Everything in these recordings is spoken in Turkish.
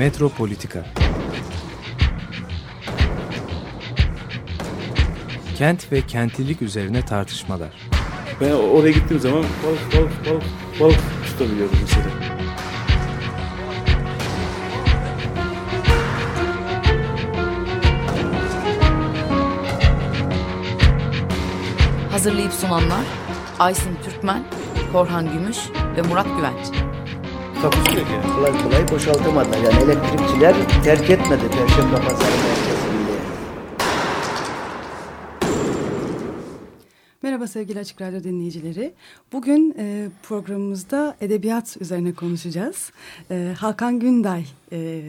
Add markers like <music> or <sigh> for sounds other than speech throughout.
Metropolitika Kent ve kentlilik üzerine tartışmalar. Ben oraya gittiğim zaman balık balık balık balık tutabiliyordum mesela. Hazırlayıp sunanlar Aysin Türkmen, Korhan Gümüş ve Murat Güvenç. Takusuyor yani. kolay kolay boşaltamadılar. Yani elektrikçiler terk etmedi Perşembe Pazarı merkezini. Merhaba sevgili Açık Radyo dinleyicileri. Bugün e, programımızda edebiyat üzerine konuşacağız. E, Hakan Günday e,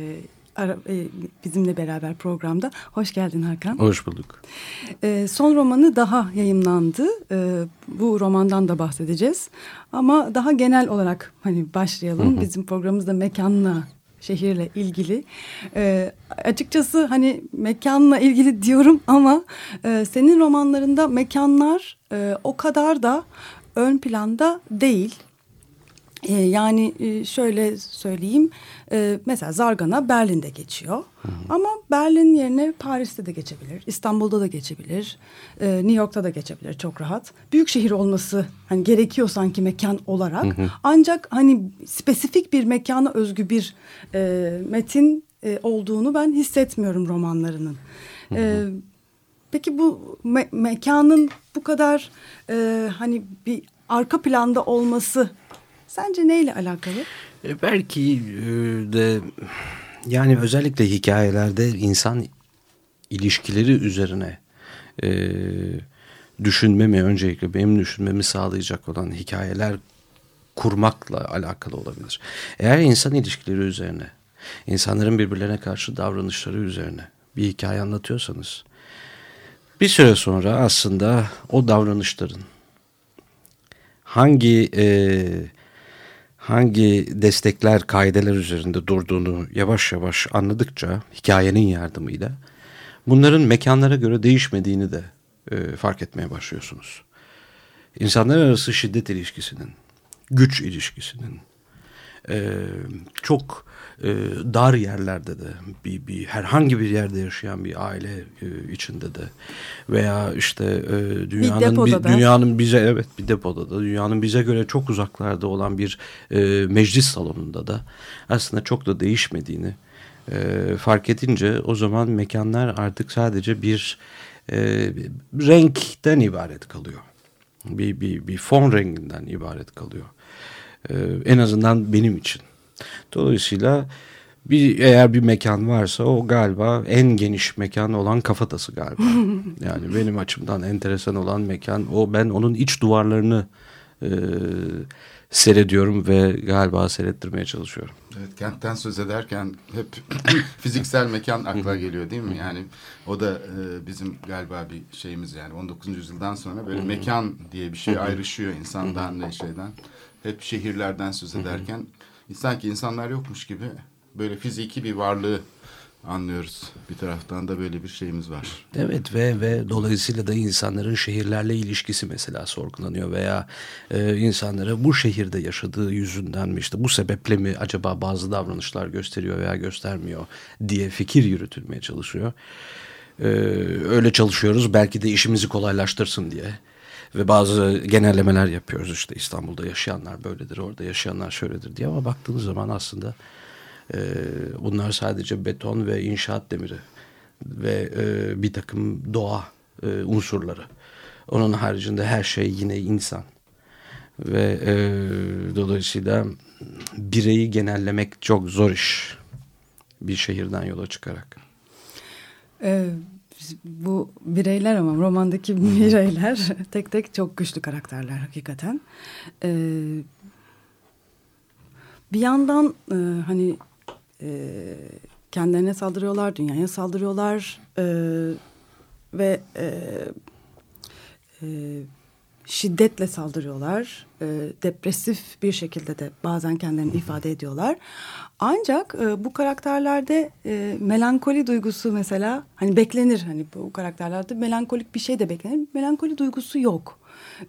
ara, e, bizimle beraber programda. Hoş geldin Hakan. Hoş bulduk. E, son romanı daha yayımlandı. E, bu romandan da bahsedeceğiz. Ama daha genel olarak hani başlayalım. Bizim programımızda mekanla şehirle ilgili. E, açıkçası hani mekanla ilgili diyorum ama e, senin romanlarında mekanlar e, o kadar da ön planda değil. E, yani e, şöyle söyleyeyim. E, mesela Zargana Berlin'de geçiyor. Ama Berlin yerine Paris'te de geçebilir. İstanbul'da da geçebilir. E, New York'ta da geçebilir çok rahat. Büyük şehir olması hani gerekiyor sanki mekan olarak. Ancak hani spesifik bir mekana özgü bir e, metin e, olduğunu ben hissetmiyorum romanlarının. E, Peki bu me- mekanın bu kadar e, hani bir arka planda olması sence neyle alakalı? E, belki e, de yani özellikle hikayelerde insan ilişkileri üzerine e, düşünmemi öncelikle benim düşünmemi sağlayacak olan hikayeler kurmakla alakalı olabilir. Eğer insan ilişkileri üzerine, insanların birbirlerine karşı davranışları üzerine bir hikaye anlatıyorsanız bir süre sonra aslında o davranışların hangi e, hangi destekler, kaideler üzerinde durduğunu yavaş yavaş anladıkça hikayenin yardımıyla bunların mekanlara göre değişmediğini de e, fark etmeye başlıyorsunuz. İnsanlar arası şiddet ilişkisinin, güç ilişkisinin, e, çok e, dar yerlerde de bir, bir herhangi bir yerde yaşayan bir aile e, içinde de veya işte e, dünyanın depoda bi- dünyanın bize evet bir depoda da dünyanın bize göre çok uzaklarda olan bir e, meclis salonunda da aslında çok da değişmediğini e, fark edince o zaman mekanlar artık sadece bir e, renkten ibaret kalıyor. Bir, bir, bir fon renginden ibaret kalıyor. Ee, en azından benim için. Dolayısıyla bir eğer bir mekan varsa o galiba en geniş mekan olan kafatası galiba. <laughs> yani benim açımdan enteresan olan mekan o ben onun iç duvarlarını e, seyrediyorum ve galiba seyrettirmeye çalışıyorum. Evet, kentten söz ederken hep <coughs> fiziksel mekan akla geliyor değil mi? Yani o da e, bizim galiba bir şeyimiz yani 19. yüzyıldan sonra böyle mekan diye bir şey ayrışıyor insandan ve şeyden. Hep şehirlerden söz ederken sanki insanlar yokmuş gibi böyle fiziki bir varlığı anlıyoruz. Bir taraftan da böyle bir şeyimiz var. Evet ve ve dolayısıyla da insanların şehirlerle ilişkisi mesela sorgulanıyor veya e, insanlara bu şehirde yaşadığı yüzünden mi işte bu sebeple mi acaba bazı davranışlar gösteriyor veya göstermiyor diye fikir yürütülmeye çalışıyor. E, öyle çalışıyoruz belki de işimizi kolaylaştırsın diye ve bazı genellemeler yapıyoruz işte İstanbul'da yaşayanlar böyledir orada yaşayanlar şöyledir diye ama baktığınız zaman aslında e, bunlar sadece beton ve inşaat demiri ve e, bir takım doğa e, unsurları. Onun haricinde her şey yine insan. Ve e, dolayısıyla bireyi genellemek çok zor iş. Bir şehirden yola çıkarak. Ee, bu bireyler ama romandaki bireyler <laughs> tek tek çok güçlü karakterler hakikaten. Ee, bir yandan e, hani e, kendilerine saldırıyorlar, dünyaya saldırıyorlar e, ve e, e, şiddetle saldırıyorlar. E, depresif bir şekilde de bazen kendilerini ifade ediyorlar. Ancak e, bu karakterlerde e, melankoli duygusu mesela hani beklenir hani bu karakterlerde melankolik bir şey de beklenir. Melankoli duygusu yok.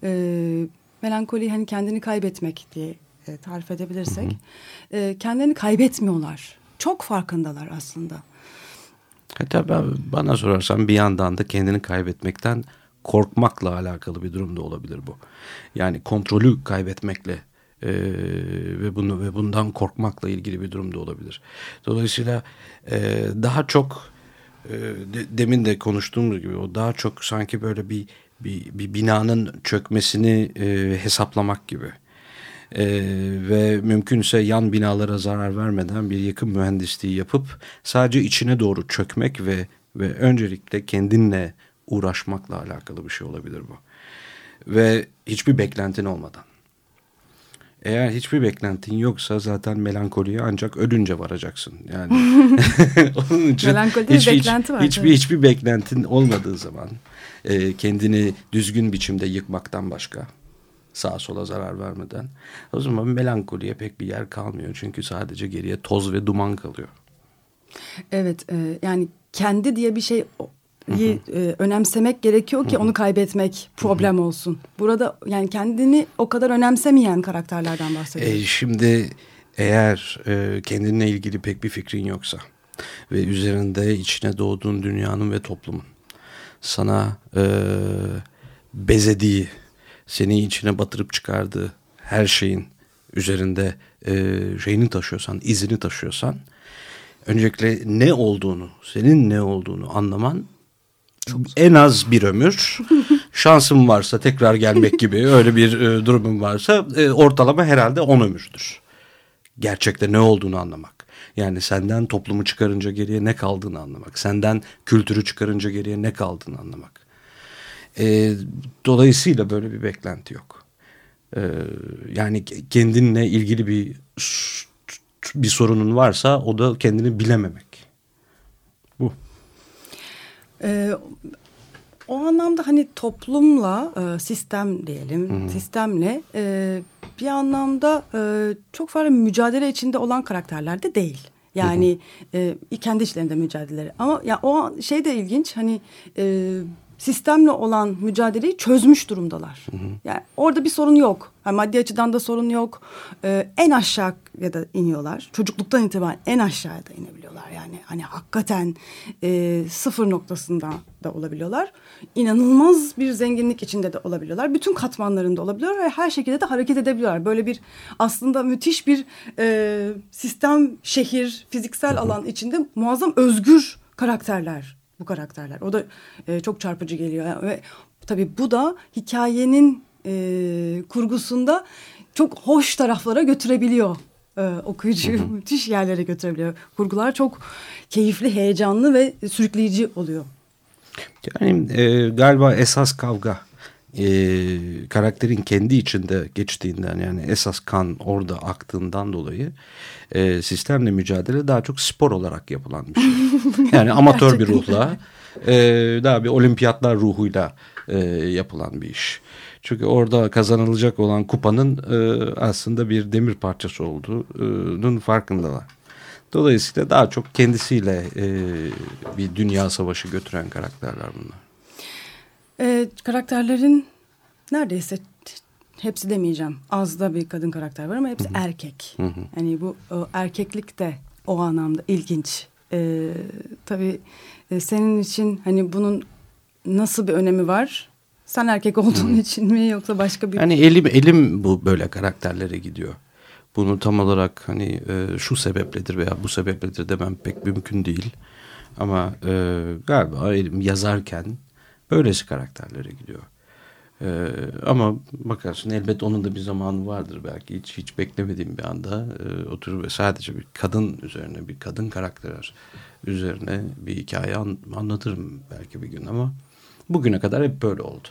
E, melankoli hani kendini kaybetmek diye e, tarif edebilirsek. E, kendilerini kaybetmiyorlar. çok farkındalar aslında. Hatta ben, bana sorarsan bir yandan da kendini kaybetmekten korkmakla alakalı bir durum da olabilir bu. Yani kontrolü kaybetmekle e, ve bunu ve bundan korkmakla ilgili bir durum da olabilir. Dolayısıyla e, daha çok e, de, demin de konuştuğumuz gibi o daha çok sanki böyle bir bir, bir binanın çökmesini e, hesaplamak gibi. Ee, ve mümkünse yan binalara zarar vermeden bir yakın mühendisliği yapıp sadece içine doğru çökmek ve ve öncelikle kendinle uğraşmakla alakalı bir şey olabilir bu. Ve hiçbir beklentin olmadan. Eğer hiçbir beklentin yoksa zaten melankoliye ancak ölünce varacaksın. Yani <laughs> <laughs> onun için Melankolide hiç, bir hiç, beklenti var. hiçbir, hiçbir beklentin olmadığı zaman e, kendini düzgün biçimde yıkmaktan başka sağa sola zarar vermeden o zaman melankoliye pek bir yer kalmıyor. Çünkü sadece geriye toz ve duman kalıyor. Evet e, yani kendi diye bir şey e, önemsemek gerekiyor ki onu kaybetmek problem olsun. Burada yani kendini o kadar önemsemeyen karakterlerden bahsediyoruz. E, şimdi eğer e, kendinle ilgili pek bir fikrin yoksa ve üzerinde içine doğduğun dünyanın ve toplumun sana e, bezediği, seni içine batırıp çıkardığı her şeyin üzerinde e, şeyini taşıyorsan, izini taşıyorsan öncelikle ne olduğunu, senin ne olduğunu anlaman en az bir ömür. <laughs> Şansım varsa tekrar gelmek gibi öyle bir e, durumum varsa e, ortalama herhalde on ömürdür. Gerçekte ne olduğunu anlamak. Yani senden toplumu çıkarınca geriye ne kaldığını anlamak. Senden kültürü çıkarınca geriye ne kaldığını anlamak. E, dolayısıyla böyle bir beklenti yok. E, yani kendinle ilgili bir bir sorunun varsa o da kendini bilememek. Ee, o anlamda hani toplumla e, sistem diyelim Hı hı. sistemle e, bir anlamda e, çok fazla mücadele içinde olan karakterler de değil. Yani e, kendi içlerinde mücadeleleri ama ya o şey de ilginç hani e, sistemle olan mücadeleyi çözmüş durumdalar. Yani orada bir sorun yok. Yani maddi açıdan da sorun yok. E, en aşağı ya da iniyorlar. Çocukluktan itibaren en aşağıya da inebiliyorlar. Yani hani hakikaten e, sıfır noktasında da olabiliyorlar. İnanılmaz bir zenginlik içinde de olabiliyorlar. Bütün katmanlarında olabiliyorlar ve her şekilde de hareket edebiliyorlar. Böyle bir aslında müthiş bir e, sistem, şehir, fiziksel alan içinde muazzam özgür karakterler bu karakterler. O da e, çok çarpıcı geliyor ve tabii bu da hikayenin e, kurgusunda çok hoş taraflara götürebiliyor e, okuyucuyu müthiş yerlere götürebiliyor. Kurgular çok keyifli, heyecanlı ve sürükleyici oluyor. Yani e, galiba esas kavga e, karakterin kendi içinde geçtiğinden yani esas kan orada aktığından dolayı e, sistemle mücadele daha çok spor olarak yapılan bir şey. <laughs> Yani amatör bir ruhla e, daha bir olimpiyatlar ruhuyla e, yapılan bir iş. Çünkü orada kazanılacak olan kupanın e, aslında bir demir parçası olduğunun farkındalar. Dolayısıyla daha çok kendisiyle e, bir dünya savaşı götüren karakterler bunlar. E, karakterlerin neredeyse hepsi demeyeceğim. Az da bir kadın karakter var ama hepsi erkek. Hı hı. Yani bu o, erkeklik de o anlamda ilginç. E, tabii e, senin için hani bunun nasıl bir önemi var? Sen erkek olduğun için mi yoksa başka bir... Yani elim elim bu böyle karakterlere gidiyor. Bunu tam olarak hani e, şu sebepledir veya bu sebepledir demem pek mümkün değil. Ama e, galiba elim yazarken böylesi karakterlere gidiyor. E, ama bakarsın elbet onun da bir zamanı vardır belki hiç hiç beklemediğim bir anda e, oturur ve sadece bir kadın üzerine bir kadın karakter üzerine bir hikaye an, anlatırım belki bir gün ama bugüne kadar hep böyle oldu.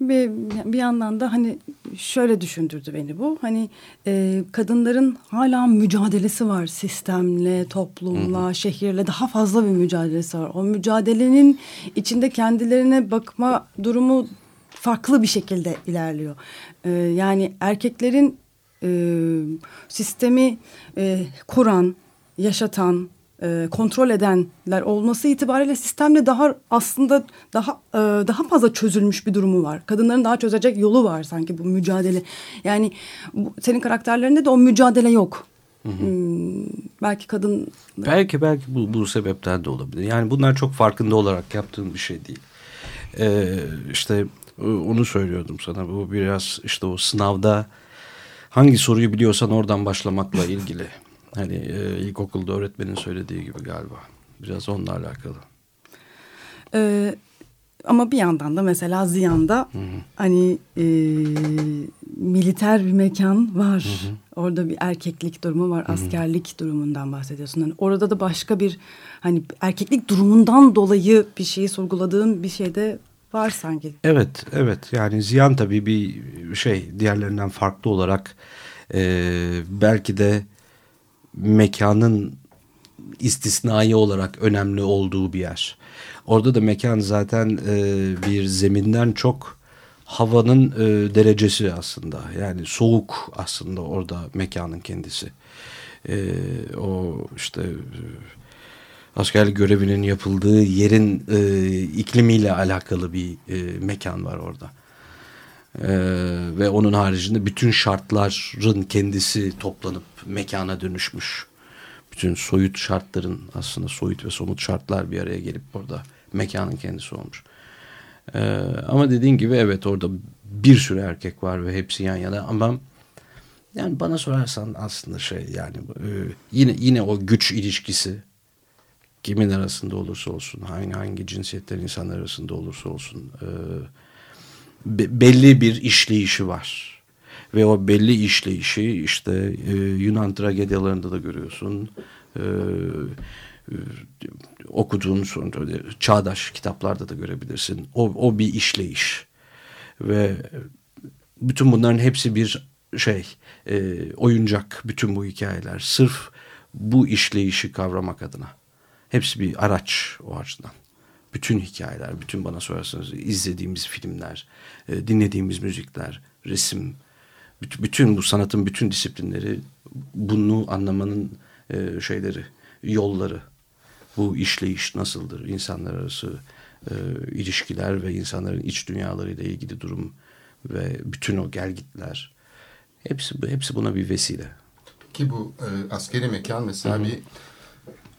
Bir, bir yandan da hani şöyle düşündürdü beni bu. Hani e, kadınların hala mücadelesi var sistemle, toplumla, şehirle daha fazla bir mücadelesi var. O mücadelenin içinde kendilerine bakma durumu farklı bir şekilde ilerliyor. E, yani erkeklerin e, sistemi e, kuran, yaşatan, e, kontrol edenler olması itibariyle sistemde daha aslında daha e, daha fazla çözülmüş bir durumu var. Kadınların daha çözecek yolu var sanki bu mücadele. Yani bu, senin karakterlerinde de o mücadele yok. Hmm, belki kadın Belki belki bu, bu sebepten de olabilir. Yani bunlar çok farkında olarak yaptığın bir şey değil. Ee, işte onu söylüyordum sana. Bu biraz işte o sınavda hangi soruyu biliyorsan oradan başlamakla ilgili. Hani e, ilkokulda öğretmenin söylediği gibi galiba. Biraz onunla alakalı. Ee, ama bir yandan da mesela Ziyan'da hani e, militer bir mekan var. Orada bir erkeklik durumu var. Askerlik durumundan bahsediyorsun. Hani orada da başka bir hani erkeklik durumundan dolayı bir şeyi sorguladığın bir şey de var sanki. Evet, evet. Yani Ziyan tabii bir şey diğerlerinden farklı olarak e, belki de mekanın istisnai olarak önemli olduğu bir yer. Orada da mekan zaten e, bir zeminden çok havanın e, derecesi aslında. Yani soğuk aslında orada mekanın kendisi. E, o işte e, askerlik görevinin yapıldığı yerin e, iklimiyle alakalı bir e, mekan var orada. E, ve onun haricinde bütün şartların kendisi toplanıp mekana dönüşmüş. Bütün soyut şartların aslında soyut ve somut şartlar bir araya gelip orada mekanın kendisi olmuş. E, ama dediğin gibi evet orada bir sürü erkek var ve hepsi yan yana ama yani bana sorarsan aslında şey yani e, yine yine o güç ilişkisi kimin arasında olursa olsun, hangi hangi cinsiyetten insanlar arasında olursa olsun e, be, belli bir işleyişi var. Ve o belli işleyişi işte e, Yunan tragedyalarında da görüyorsun. E, e, okuduğun sonra çağdaş kitaplarda da görebilirsin. O, o bir işleyiş. Ve bütün bunların hepsi bir şey e, oyuncak bütün bu hikayeler. Sırf bu işleyişi kavramak adına. Hepsi bir araç o açıdan. Bütün hikayeler, bütün bana sorarsanız izlediğimiz filmler, e, dinlediğimiz müzikler, resim, bütün bu sanatın bütün disiplinleri bunu anlamanın e, şeyleri, yolları. Bu işleyiş nasıldır? İnsanlar arası e, ilişkiler ve insanların iç dünyalarıyla ilgili durum ve bütün o gelgitler. Hepsi, hepsi buna bir vesile. Ki bu e, askeri mekan mesela Hı -hı. bir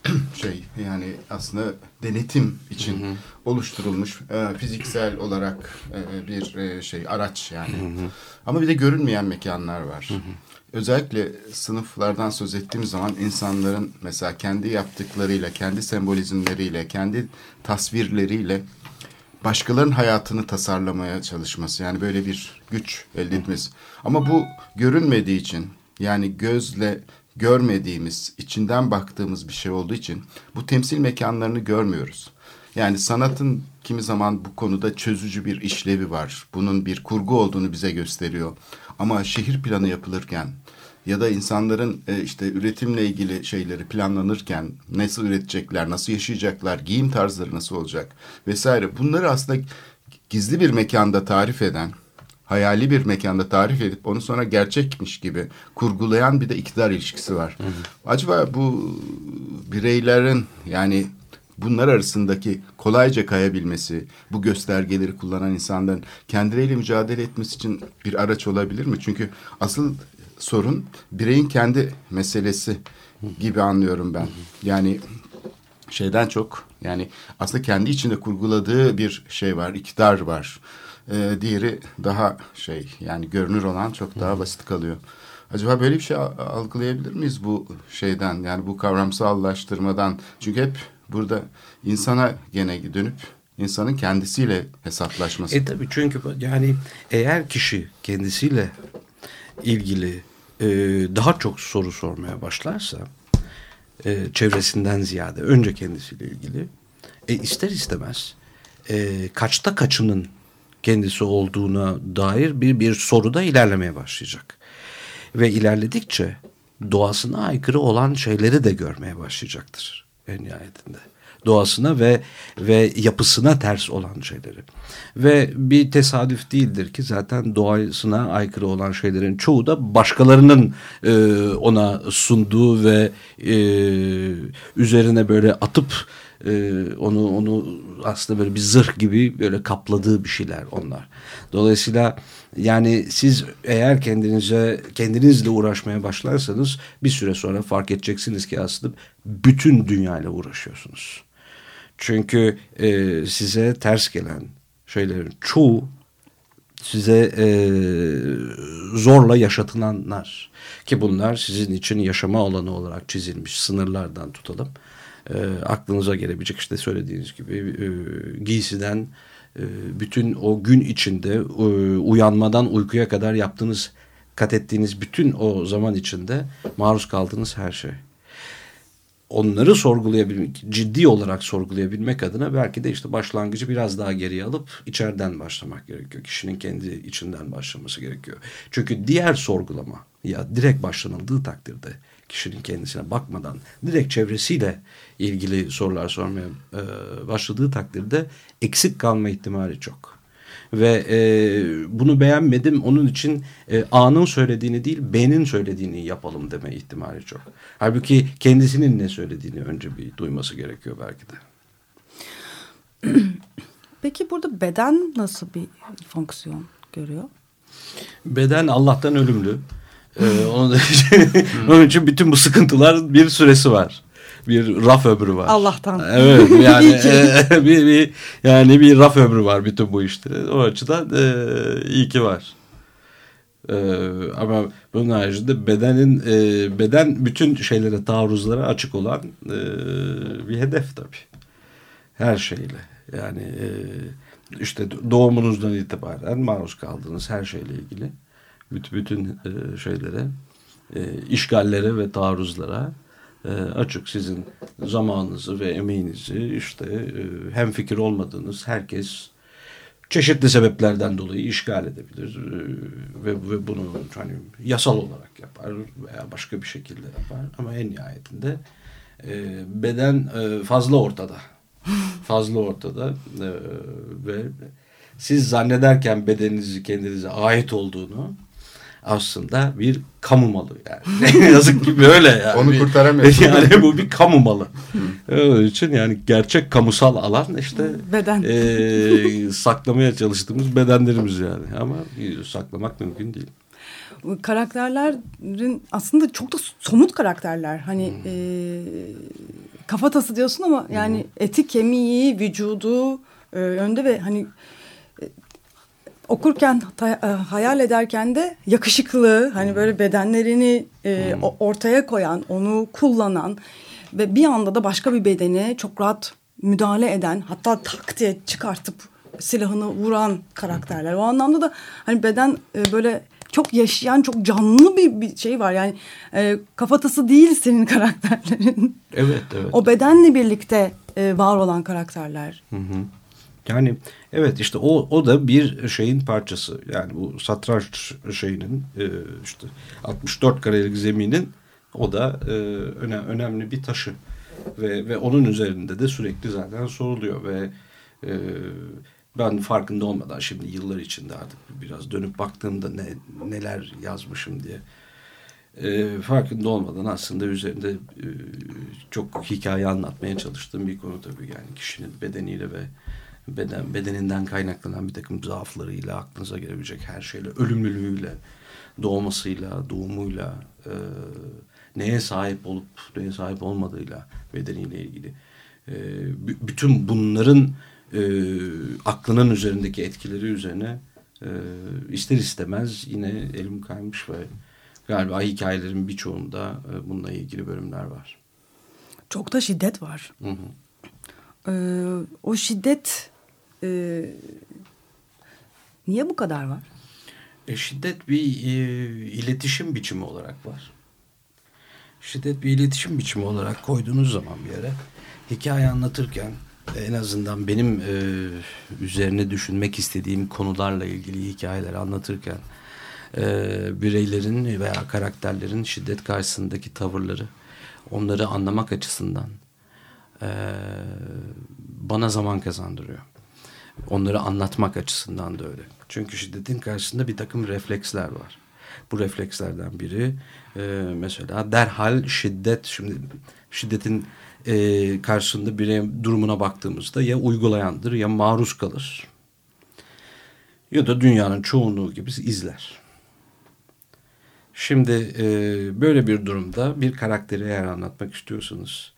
<clears throat> şey yani aslında denetim için hı hı. oluşturulmuş e, fiziksel olarak e, bir e, şey araç yani. Hı hı. Ama bir de görünmeyen mekanlar var. Hı hı. Özellikle sınıflardan söz ettiğim zaman insanların mesela kendi yaptıklarıyla, kendi sembolizmleriyle, kendi tasvirleriyle başkalarının hayatını tasarlamaya çalışması. Yani böyle bir güç elde etmesi. Ama bu görünmediği için yani gözle görmediğimiz, içinden baktığımız bir şey olduğu için bu temsil mekanlarını görmüyoruz. Yani sanatın kimi zaman bu konuda çözücü bir işlevi var. Bunun bir kurgu olduğunu bize gösteriyor. Ama şehir planı yapılırken ya da insanların e, işte üretimle ilgili şeyleri planlanırken nasıl üretecekler, nasıl yaşayacaklar, giyim tarzları nasıl olacak vesaire bunları aslında gizli bir mekanda tarif eden hayali bir mekanda tarif edip onu sonra gerçekmiş gibi kurgulayan bir de iktidar ilişkisi var. Hı hı. Acaba bu bireylerin yani bunlar arasındaki kolayca kayabilmesi, bu göstergeleri kullanan insanların kendileriyle mücadele etmesi için bir araç olabilir mi? Çünkü asıl sorun bireyin kendi meselesi gibi anlıyorum ben. Yani şeyden çok yani aslında kendi içinde kurguladığı bir şey var, iktidar var. E, diğeri daha şey yani görünür olan çok daha basit kalıyor. Acaba böyle bir şey algılayabilir miyiz bu şeyden yani bu kavramsallaştırmadan? Çünkü hep burada insana gene dönüp insanın kendisiyle hesaplaşması. E tabii çünkü yani eğer kişi kendisiyle ilgili e, daha çok soru sormaya başlarsa e, çevresinden ziyade önce kendisiyle ilgili e, ister istemez e, kaçta kaçının kendisi olduğuna dair bir bir soruda ilerlemeye başlayacak. Ve ilerledikçe doğasına aykırı olan şeyleri de görmeye başlayacaktır en nihayetinde. Doğasına ve ve yapısına ters olan şeyleri. Ve bir tesadüf değildir ki zaten doğasına aykırı olan şeylerin çoğu da başkalarının e, ona sunduğu ve e, üzerine böyle atıp e, onu onu aslında böyle bir zırh gibi böyle kapladığı bir şeyler onlar. Dolayısıyla yani siz eğer kendinize kendinizle uğraşmaya başlarsanız bir süre sonra fark edeceksiniz ki aslında bütün dünyayla uğraşıyorsunuz. Çünkü e, size ters gelen şeylerin çoğu size e, zorla yaşatılanlar ki bunlar sizin için yaşama alanı olarak çizilmiş sınırlardan tutalım. E, aklınıza gelebilecek işte söylediğiniz gibi e, giysiden e, bütün o gün içinde e, uyanmadan uykuya kadar yaptığınız kat ettiğiniz bütün o zaman içinde maruz kaldığınız her şey onları sorgulayabilmek, ciddi olarak sorgulayabilmek adına belki de işte başlangıcı biraz daha geriye alıp içeriden başlamak gerekiyor. Kişinin kendi içinden başlaması gerekiyor. Çünkü diğer sorgulama ya direkt başlanıldığı takdirde kişinin kendisine bakmadan direkt çevresiyle ilgili sorular sormaya e, başladığı takdirde eksik kalma ihtimali çok. Ve e, bunu beğenmedim onun için e, A'nın söylediğini değil B'nin söylediğini yapalım deme ihtimali çok. Halbuki kendisinin ne söylediğini önce bir duyması gerekiyor belki de. <clears throat> Peki burada beden nasıl bir fonksiyon görüyor? Beden Allah'tan ölümlü. Ee, onun, onun için bütün bu sıkıntılar bir süresi var bir raf ömrü var. Allah'tan. Evet <laughs> yani e, <laughs> bir, bir yani bir raf ömrü var bütün bu işte. O açıdan e, iyi ki var. E, ama bunun haricinde bedenin e, beden bütün şeylere taarruzlara açık olan e, bir hedef tabii. Her şeyle. Yani e, işte doğumunuzdan itibaren maruz kaldığınız her şeyle ilgili bütün, e, şeylere e, işgallere ve taarruzlara e, açık sizin zamanınızı ve emeğinizi işte hem fikir olmadığınız herkes çeşitli sebeplerden dolayı işgal edebilir ve, ve bunu hani yasal olarak yapar veya başka bir şekilde yapar. Ama en nihayetinde beden fazla ortada. <laughs> Fazla ortada ve siz zannederken bedeninizi kendinize ait olduğunu aslında bir kamu malı yani. <laughs> Yazık ki böyle yani. Onu kurtaramıyorsun. <laughs> Yani bu bir kamu malı. Onun için yani gerçek kamusal alan işte beden. E, saklamaya çalıştığımız bedenlerimiz yani. Ama saklamak mümkün değil. Karakterlerin aslında çok da somut karakterler. Hani hmm. e, kafatası diyorsun ama yani hmm. eti kemiği, vücudu e, önde ve hani okurken e, hayal ederken de yakışıklı hani böyle bedenlerini e, ortaya koyan onu kullanan ve bir anda da başka bir bedene çok rahat müdahale eden hatta tak diye çıkartıp silahını vuran karakterler. O anlamda da hani beden e, böyle çok yaşayan çok canlı bir, bir şey var yani e, kafatası değil senin <laughs> karakterlerin. Evet evet. O bedenle birlikte e, var olan karakterler. Hı hı. Yani evet işte o, o da bir şeyin parçası. Yani bu satranç şeyinin e, işte 64 karelik zeminin o da e, öne, önemli bir taşı. Ve, ve onun üzerinde de sürekli zaten soruluyor ve e, ben farkında olmadan şimdi yıllar içinde artık biraz dönüp baktığımda ne, neler yazmışım diye e, farkında olmadan aslında üzerinde e, çok hikaye anlatmaya çalıştığım bir konu tabii yani kişinin bedeniyle ve beden, bedeninden kaynaklanan bir takım zaaflarıyla, aklınıza gelebilecek her şeyle, ölümlülüğüyle, doğmasıyla, doğumuyla, e, neye sahip olup neye sahip olmadığıyla bedeniyle ilgili. E, bütün bunların e, aklının üzerindeki etkileri üzerine e, ister istemez yine elim kaymış ve galiba hikayelerin birçoğunda e, bununla ilgili bölümler var. Çok da şiddet var. Hı hı. Ee, o şiddet e, niye bu kadar var? E, şiddet bir e, iletişim biçimi olarak var. Şiddet bir iletişim biçimi olarak koyduğunuz zaman bir yere hikaye anlatırken en azından benim e, üzerine düşünmek istediğim konularla ilgili hikayeler anlatırken e, bireylerin veya karakterlerin şiddet karşısındaki tavırları onları anlamak açısından e, bana zaman kazandırıyor. Onları anlatmak açısından da öyle. Çünkü şiddetin karşısında bir takım refleksler var. Bu reflekslerden biri e, mesela derhal şiddet şimdi Şiddetin e, karşısında bir durumuna baktığımızda ya uygulayandır ya maruz kalır. Ya da dünyanın çoğunluğu gibi izler. Şimdi e, böyle bir durumda bir karakteri eğer anlatmak istiyorsanız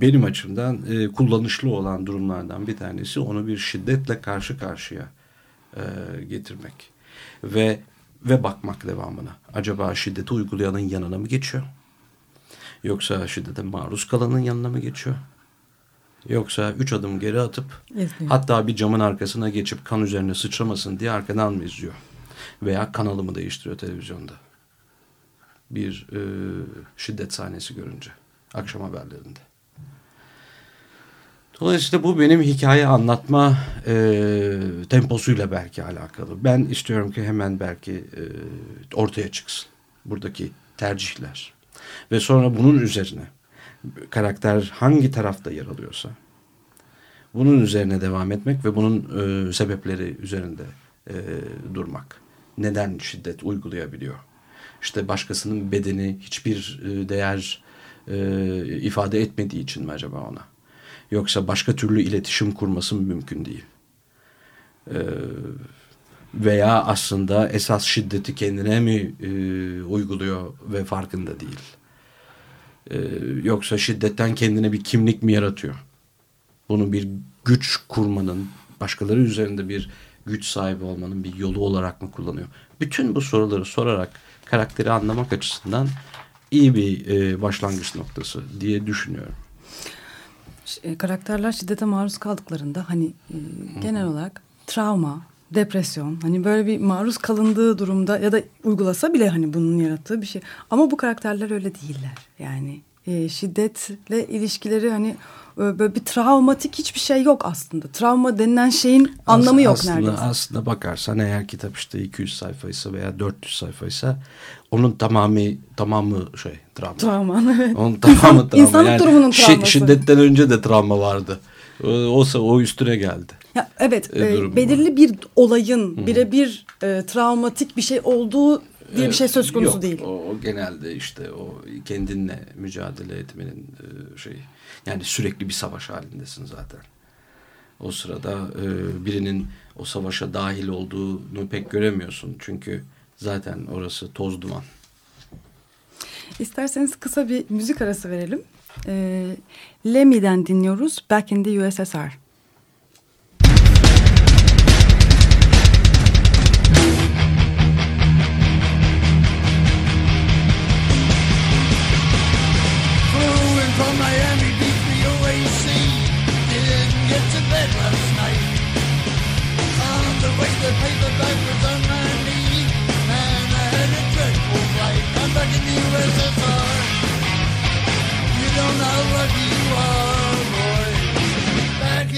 benim açımdan e, kullanışlı olan durumlardan bir tanesi onu bir şiddetle karşı karşıya e, getirmek ve ve bakmak devamına. Acaba şiddeti uygulayanın yanına mı geçiyor? Yoksa şiddete maruz kalanın yanına mı geçiyor? Yoksa üç adım geri atıp İzliyor. hatta bir camın arkasına geçip kan üzerine sıçramasın diye arkadan mı izliyor? Veya kanalımı değiştiriyor televizyonda. Bir e, şiddet sahnesi görünce akşam haberlerinde. Dolayısıyla bu benim hikaye anlatma e, temposuyla belki alakalı. Ben istiyorum ki hemen belki e, ortaya çıksın buradaki tercihler. Ve sonra bunun üzerine karakter hangi tarafta yer alıyorsa bunun üzerine devam etmek ve bunun e, sebepleri üzerinde e, durmak. Neden şiddet uygulayabiliyor? İşte başkasının bedeni hiçbir e, değer e, ifade etmediği için mi acaba ona? Yoksa başka türlü iletişim kurması mümkün değil? Ee, veya aslında esas şiddeti kendine mi e, uyguluyor ve farkında değil? Ee, yoksa şiddetten kendine bir kimlik mi yaratıyor? Bunu bir güç kurmanın, başkaları üzerinde bir güç sahibi olmanın bir yolu olarak mı kullanıyor? Bütün bu soruları sorarak karakteri anlamak açısından iyi bir e, başlangıç noktası diye düşünüyorum. E, karakterler şiddete maruz kaldıklarında hani e, genel olarak travma, depresyon hani böyle bir maruz kalındığı durumda ya da uygulasa bile hani bunun yarattığı bir şey. Ama bu karakterler öyle değiller. Yani e, şiddetle ilişkileri hani e, böyle bir travmatik hiçbir şey yok aslında. Travma denilen şeyin anlamı yok aslında, neredeyse. Aslında bakarsan eğer kitap işte 200 sayfaysa veya 400 sayfaysa onun tamamı tamamı şey travma. Travma <laughs> evet. Onun tamamı travma. İnsanlık durumunun şi- travması. şiddetten önce de travma vardı. O, o, üstüne geldi. Ya, evet E, e, belirli bir olayın birebir e, travmatik bir şey olduğu diye bir şey söz konusu Yok, değil. O, o genelde işte o kendinle mücadele etmenin e, şeyi. Yani sürekli bir savaş halindesin zaten. O sırada e, birinin o savaşa dahil olduğunu pek göremiyorsun. Çünkü zaten orası toz duman. İsterseniz kısa bir müzik arası verelim. E, Lemmy'den dinliyoruz Back in the USSR.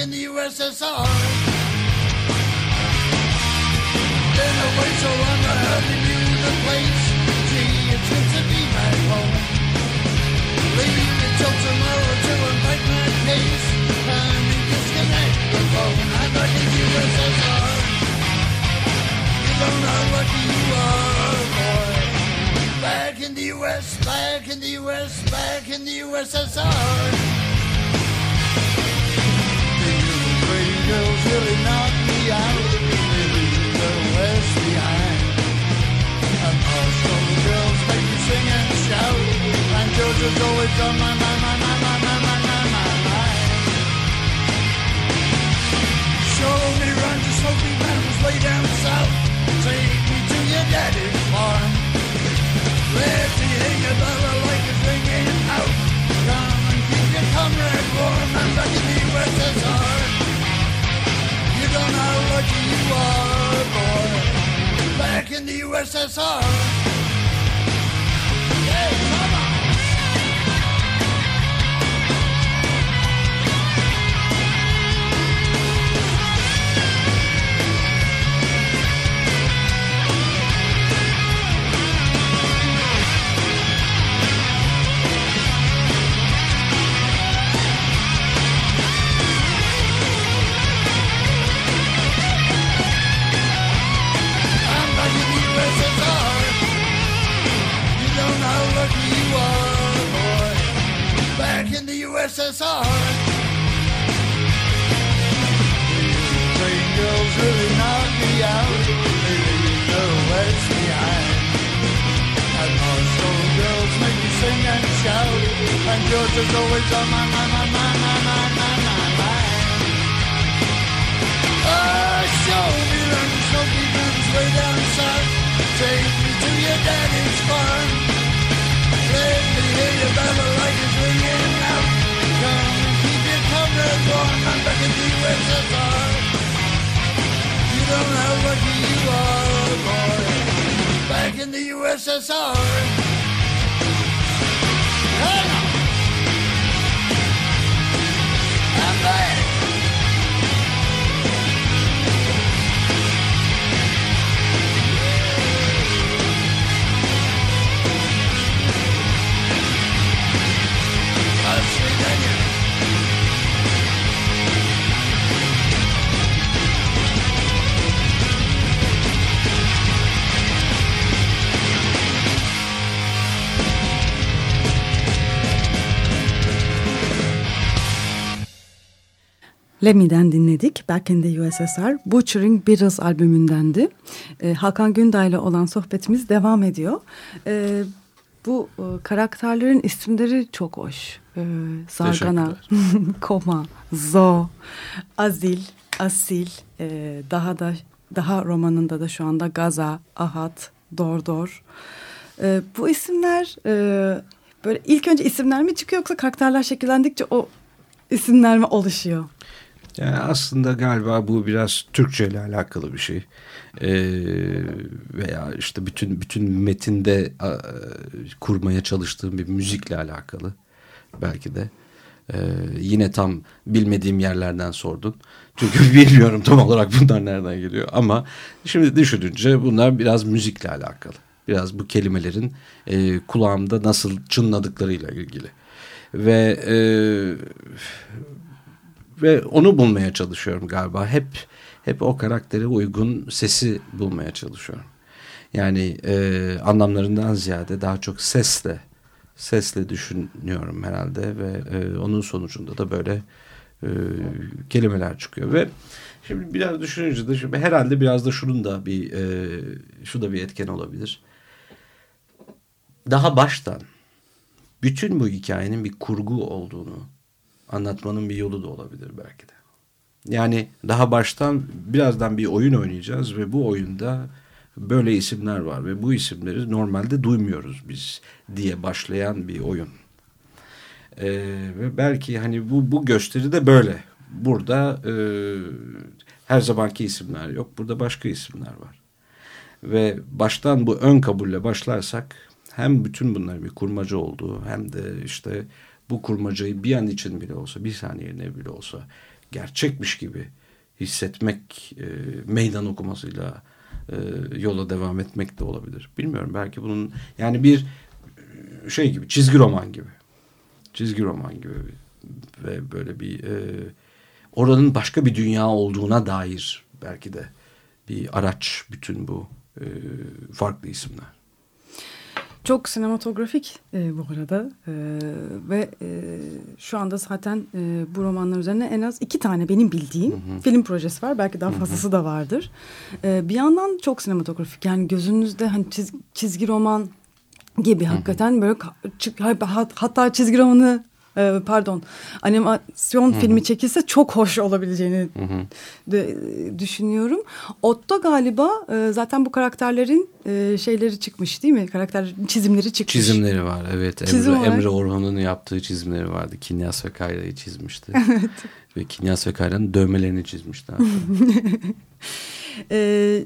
In the USSR. Been away so long, I hardly knew the place. Gee, it's good to be back home. Leave it till tomorrow to unpack my case and disconnect the phone. I'm back in the USSR. You don't know lucky you are, boy. Back in the US, back in the US, back in the USSR. Really knocked me out. Leave the West behind. And girls make me sing and shout. And always on my my my my my mind. Show me mountains down south. Take me to your daddy's farm. Like out. Come and keep your comrade warm. I'm back in the USSR what you are, boy. Back in the USSR. USSR. Train girls really knock me out. Maybe the west behind. And Moscow girls make me sing and shout. And Georgia's always on my, my, my, my, my, my, my, my mind. Oh, show me them smoky guns way down south. Take me to your daddy's farm. Let me hear your battle like it's ringing I'm in the. You don't know what you are, boy. Back in the USSR. Lemmy'den dinledik. Back in the USSR. Butchering Beatles albümündendi. Ee, Hakan Günday'la olan sohbetimiz devam ediyor. Ee, bu e, karakterlerin isimleri çok hoş. Ee, Zargana, <laughs> Koma, Zo, Azil, Asil, e, daha da daha romanında da şu anda Gaza, Ahat, Dordor. Ee, bu isimler e, böyle ilk önce isimler mi çıkıyor yoksa karakterler şekillendikçe o isimler mi oluşuyor? Yani aslında galiba bu biraz Türkçe ile alakalı bir şey. Ee, veya işte bütün bütün metinde a, kurmaya çalıştığım bir müzikle alakalı belki de. Ee, yine tam bilmediğim yerlerden sordun. Çünkü <laughs> bilmiyorum tam olarak bunlar nereden geliyor. Ama şimdi düşününce bunlar biraz müzikle alakalı. Biraz bu kelimelerin e, kulağımda nasıl çınladıklarıyla ilgili. Ve e, ve onu bulmaya çalışıyorum galiba. Hep hep o karaktere uygun sesi bulmaya çalışıyorum. Yani e, anlamlarından ziyade daha çok sesle sesle düşünüyorum herhalde ve e, onun sonucunda da böyle e, kelimeler çıkıyor ve şimdi biraz düşününce de şimdi herhalde biraz da şunun da bir e, şu da bir etken olabilir. Daha baştan bütün bu hikayenin bir kurgu olduğunu anlatmanın bir yolu da olabilir belki de. Yani daha baştan birazdan bir oyun oynayacağız ve bu oyunda böyle isimler var ve bu isimleri normalde duymuyoruz biz diye başlayan bir oyun. Ee, ve belki hani bu, bu gösteri de böyle. Burada e, her zamanki isimler yok. Burada başka isimler var. Ve baştan bu ön kabulle başlarsak hem bütün bunların bir kurmaca olduğu hem de işte bu kurmacayı bir an için bile olsa bir saniyene bile olsa gerçekmiş gibi hissetmek e, meydan okumasıyla e, yola devam etmek de olabilir. Bilmiyorum belki bunun yani bir e, şey gibi çizgi roman gibi çizgi roman gibi ve böyle bir e, oranın başka bir dünya olduğuna dair belki de bir araç bütün bu e, farklı isimler. Çok sinematografik e, bu arada e, ve e, şu anda zaten e, bu romanlar üzerine en az iki tane benim bildiğim hı hı. film projesi var. Belki daha fazlası hı hı. da vardır. E, bir yandan çok sinematografik yani gözünüzde hani çiz, çizgi roman gibi hakikaten böyle hatta çizgi romanı e, pardon animasyon Hı-hı. filmi çekilse çok hoş olabileceğini de, düşünüyorum. Otto galiba e, zaten bu karakterlerin e, şeyleri çıkmış değil mi? Karakter çizimleri çıkmış. Çizimleri var evet. Çizim Emre, Emre Orhan'ın yaptığı çizimleri vardı. Kinyas ve Kayra'yı çizmişti. <laughs> evet. Ve Kinyas ve Kayra'nın dövmelerini çizmişti. <laughs> Ee,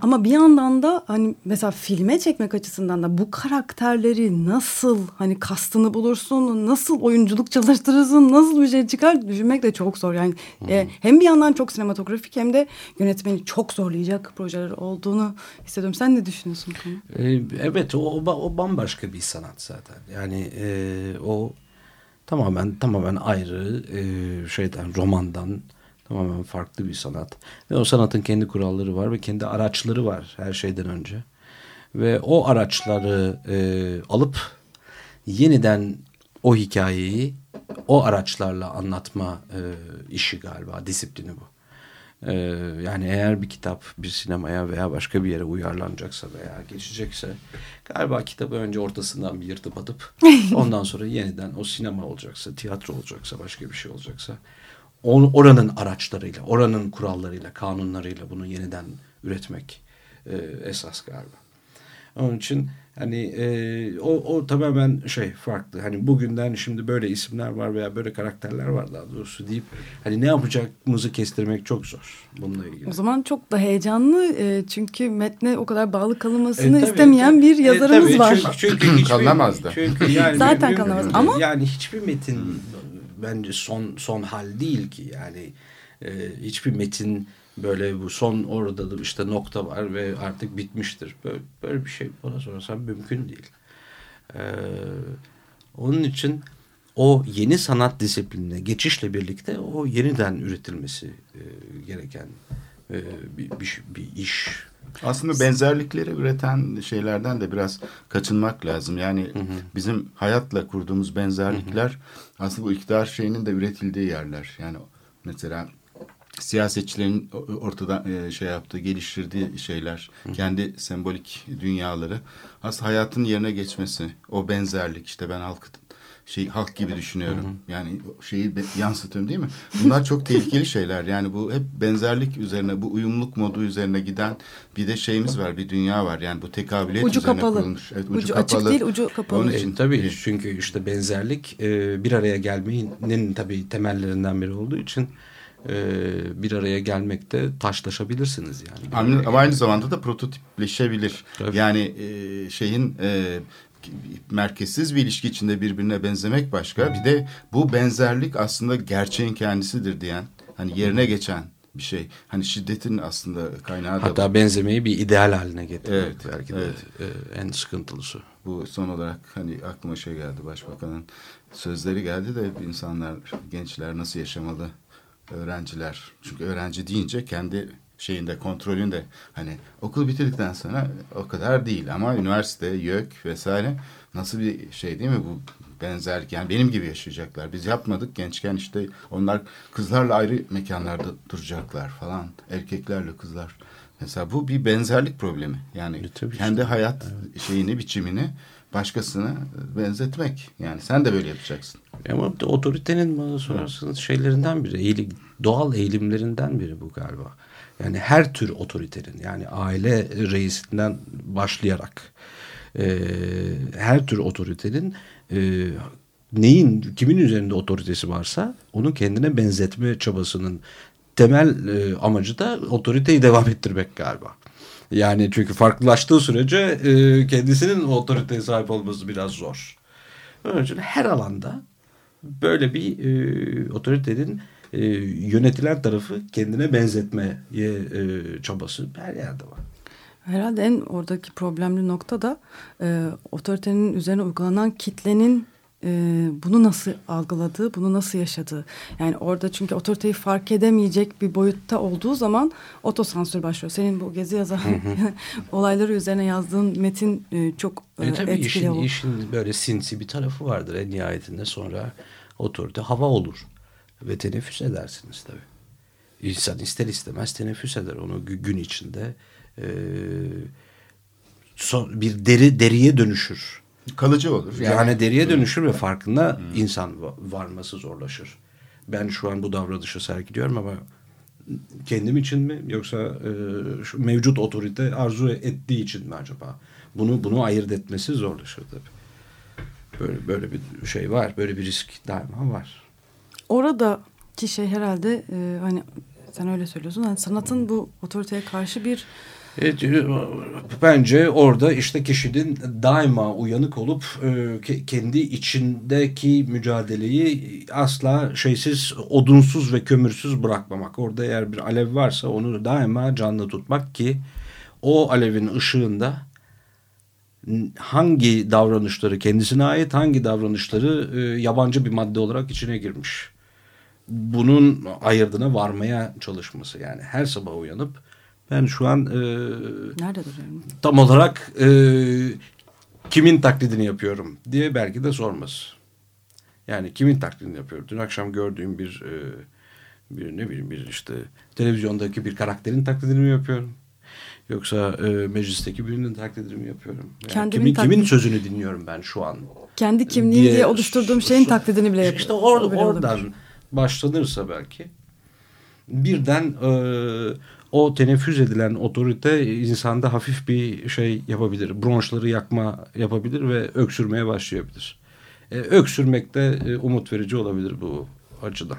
ama bir yandan da hani mesela filme çekmek açısından da bu karakterleri nasıl hani kastını bulursun, nasıl oyunculuk çalıştırırsın, nasıl bir şey çıkar düşünmek de çok zor. Yani e, hem bir yandan çok sinematografik hem de yönetmeni çok zorlayacak projeler olduğunu hissediyorum. Sen ne düşünüyorsun? Ee, evet o, o bambaşka bir sanat zaten. Yani e, o tamamen tamamen ayrı e, şeyden romandan Tamamen farklı bir sanat. Ve o sanatın kendi kuralları var ve kendi araçları var her şeyden önce. Ve o araçları e, alıp yeniden o hikayeyi o araçlarla anlatma e, işi galiba disiplini bu. E, yani eğer bir kitap bir sinemaya veya başka bir yere uyarlanacaksa veya geçecekse galiba kitabı önce ortasından bir yırtıp atıp <laughs> ondan sonra yeniden o sinema olacaksa tiyatro olacaksa başka bir şey olacaksa oranın araçlarıyla oranın kurallarıyla kanunlarıyla bunu yeniden üretmek e, esas galiba. Onun için hani e, o, o tamamen şey farklı. Hani bugünden şimdi böyle isimler var veya böyle karakterler var daha doğrusu deyip hani ne yapacağımızı kestirmek çok zor bununla ilgili. O zaman çok da heyecanlı e, çünkü metne o kadar bağlı kalınmasını E, tabii, istemeyen tabii. bir E, yazarımız tabii, var. Çünkü, çünkü hiçbir, Kalınamaz da. Çünkü yani Zaten kalınamaz ama- yani hiçbir metin bence son son hal değil ki yani e, hiçbir metin böyle bu son orada da işte nokta var ve artık bitmiştir. Böyle, böyle bir şey bana sorarsan mümkün değil. Ee, onun için o yeni sanat disiplinine geçişle birlikte o yeniden üretilmesi e, gereken e, bir, bir, bir iş. Aslında benzerlikleri üreten şeylerden de biraz kaçınmak lazım. Yani bizim hayatla kurduğumuz benzerlikler aslında bu iktidar şeyinin de üretildiği yerler. Yani mesela siyasetçilerin ortada e, şey yaptığı, geliştirdiği şeyler, kendi sembolik dünyaları aslında hayatın yerine geçmesi, o benzerlik işte ben halk şey halk gibi düşünüyorum. Yani o şeyi be- yansıtıyorum değil mi? Bunlar çok tehlikeli şeyler. Yani bu hep benzerlik üzerine, bu uyumluluk modu üzerine giden bir de şeyimiz var, bir dünya var. Yani bu tekabiliyet Ucu üzerine kapalı. kurulmuş. Evet, Ucu açık değil, ucu kapalı. Onun E, için tabii çünkü işte benzerlik e, bir araya gelmenin tabii temellerinden biri olduğu için e, bir araya gelmekte taşlaşabilirsiniz yani. Ama aynı zamanda da prototipleşebilir. Tabii. Yani e, şeyin e, merkezsiz bir ilişki içinde birbirine benzemek başka. Bir de bu benzerlik aslında gerçeğin kendisidir diyen, hani yerine geçen bir şey. Hani şiddetin aslında kaynağı da Hatta benzemeyi bir ideal haline getirmek Evet, belki de e, en sıkıntılısı. bu son olarak hani aklıma şey geldi başbakanın sözleri geldi de insanlar gençler nasıl yaşamalı öğrenciler çünkü öğrenci deyince kendi şeyinde kontrolünde. Hani okul bitirdikten sonra o kadar değil ama üniversite YÖK vesaire nasıl bir şey değil mi? Bu benzerlik yani benim gibi yaşayacaklar. Biz yapmadık. Gençken işte onlar kızlarla ayrı mekanlarda duracaklar falan. Erkeklerle kızlar. Mesela bu bir benzerlik problemi. Yani E, tabii kendi hayat şeyini biçimini başkasına benzetmek. Yani sen de böyle yapacaksın. Ama otoritenin bana sorarsanız şeylerinden biri, eğilim, doğal eğilimlerinden biri bu galiba. Yani her tür otoritenin yani aile reisinden başlayarak e, her tür otoritenin e, neyin kimin üzerinde otoritesi varsa onu kendine benzetme çabasının temel e, amacı da otoriteyi devam ettirmek galiba. Yani çünkü farklılaştığı sürece e, kendisinin otoriteye sahip olması biraz zor. Onun için her alanda böyle bir e, otoritenin e, yönetilen tarafı kendine benzetmeye e, çabası her yerde var. Herhalde en oradaki problemli nokta da e, otoritenin üzerine uygulanan kitlenin e, bunu nasıl algıladığı, bunu nasıl yaşadığı. Yani orada çünkü otoriteyi fark edemeyecek bir boyutta olduğu zaman otosansür başlıyor. Senin bu gezi yazan <laughs> olayları üzerine yazdığın metin e, çok e, E tabii etkili işin, işin böyle sinsi bir tarafı vardır en nihayetinde sonra otorite hava olur ve teneffüs edersiniz tabii. İnsan ister istemez teneffüs eder onu gü- gün içinde e, son, bir deri deriye dönüşür. Kalıcı olur. Yani, deriye dönüşür ve farkında insan va- varması zorlaşır. Ben şu an bu davranışı sergiliyorum ama kendim için mi yoksa e, şu mevcut otorite arzu ettiği için mi acaba? Bunu bunu ayırt etmesi zorlaşır tabii. Böyle böyle bir şey var. Böyle bir risk daima var. Oradaki şey herhalde e, hani sen öyle söylüyorsun. Hani sanatın bu otoriteye karşı bir Evet, bence orada işte kişinin daima uyanık olup e, ke- kendi içindeki mücadeleyi asla şeysiz, odunsuz ve kömürsüz bırakmamak. Orada eğer bir alev varsa onu daima canlı tutmak ki o alevin ışığında hangi davranışları kendisine ait, hangi davranışları e, yabancı bir madde olarak içine girmiş. Bunun ayırdına varmaya çalışması yani her sabah uyanıp ben şu an e, nerede duruyorum? tam olarak e, kimin taklidini yapıyorum diye belki de sorması. Yani kimin taklidini yapıyorum? Dün akşam gördüğüm bir e, bir ne bileyim bir işte televizyondaki bir karakterin taklidini mi yapıyorum? Yoksa e, meclisteki birinin taklidini mi yapıyorum? Yani Kendimin kimin, kimin taklidi- sözünü dinliyorum ben şu an? Kendi kimliğim diye, oluşturduğum şeyin taklidini bile İşte yapıyorum. or, O bile olabilir. Başlanırsa belki birden e, o teneffüs edilen otorite insanda hafif bir şey yapabilir. Bronşları yakma yapabilir ve öksürmeye başlayabilir. E, öksürmek de e, umut verici olabilir bu açıdan.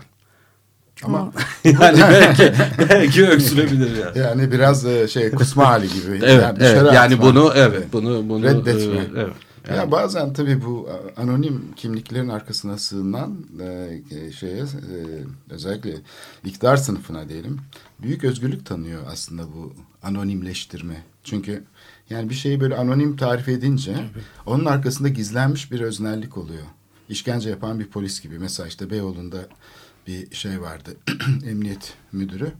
Ama <laughs> yani <laughs> belki, belki öksürebilir yani. yani biraz e, şey kusma hali gibi. <laughs> Evet, yani, evet. yani atma. bunu evet bunu bunu Reddetme. e, evet. Ya Yani- bazen tabii bu anonim kimliklerin arkasına sığınan e, şeye e, özellikle iktidar sınıfına diyelim büyük özgürlük tanıyor aslında bu anonimleştirme. Çünkü yani bir şeyi böyle anonim tarif edince onun arkasında gizlenmiş bir öznellik oluyor. İşkence yapan bir polis gibi. Mesela işte Beyoğlu'nda bir şey vardı. <clears throat> Emniyet müdürü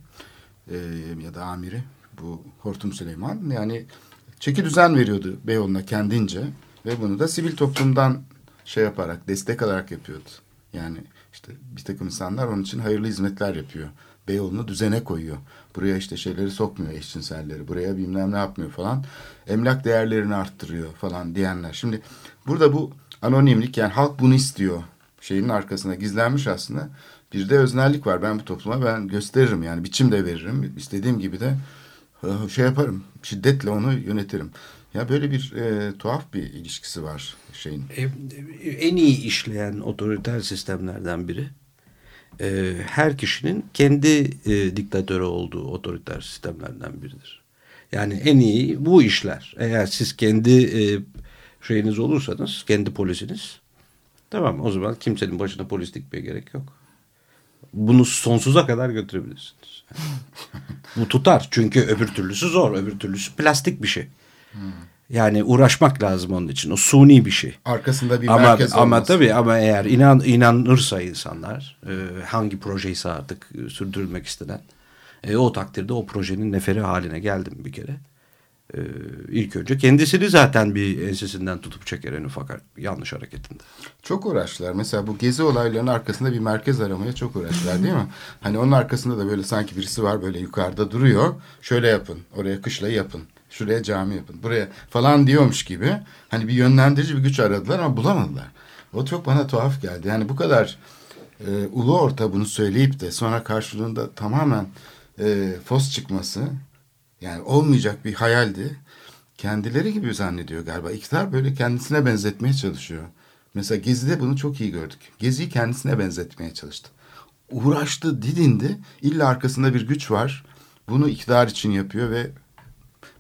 e, ya da amiri bu Hortum Süleyman yani çeki düzen veriyordu Beyoğlu'na kendince ve bunu da sivil toplumdan şey yaparak destek alarak yapıyordu. Yani işte bir takım insanlar onun için hayırlı hizmetler yapıyor. Beyoğlu'nu düzene koyuyor. Buraya işte şeyleri sokmuyor eşcinselleri. Buraya bilmem ne yapmıyor falan. Emlak değerlerini arttırıyor falan diyenler. Şimdi burada bu anonimlik yani halk bunu istiyor şeyin arkasına gizlenmiş aslında. Bir de öznellik var. Ben bu topluma ben gösteririm yani biçim de veririm. İstediğim gibi de e, şey yaparım. Şiddetle onu yönetirim. Ya böyle bir e, tuhaf bir ilişkisi var şeyin. E, en iyi işleyen otoriter sistemlerden biri e, her kişinin kendi e, diktatörü olduğu otoriter sistemlerden biridir. Yani en iyi bu işler. Eğer siz kendi e, şeyiniz olursanız, kendi polisiniz tamam o zaman kimsenin başına polis dikmeye gerek yok. Bunu sonsuza kadar götürebilirsiniz. <laughs> bu tutar çünkü öbür türlüsü zor. Öbür türlüsü plastik bir şey. Yani uğraşmak lazım onun için. O suni bir şey. Arkasında bir ama, merkez ama olması. tabii ama eğer inan inanırsa insanlar e, hangi projeyse artık e, sürdürülmek istenen e, o takdirde o projenin neferi haline geldim bir kere. E, ilk önce kendisini zaten bir ensesinden tutup çeker en ufak yanlış hareketinde. Çok uğraştılar. Mesela bu gezi olaylarının arkasında bir merkez aramaya çok uğraştılar değil mi? Hani onun arkasında da böyle sanki birisi var böyle yukarıda duruyor. Şöyle yapın. Oraya kışlayı yapın. Şuraya cami yapın. Buraya falan diyormuş gibi. Hani bir yönlendirici bir güç aradılar ama bulamadılar. O çok bana tuhaf geldi. Yani bu kadar e, ulu orta bunu söyleyip de sonra karşılığında tamamen e, fos çıkması yani olmayacak bir hayaldi. Kendileri gibi zannediyor galiba. İktidar böyle kendisine benzetmeye çalışıyor. Mesela Gezi'de bunu çok iyi gördük. Gezi'yi kendisine benzetmeye çalıştı. Uğraştı, didindi. İlla arkasında bir güç var. Bunu iktidar için yapıyor ve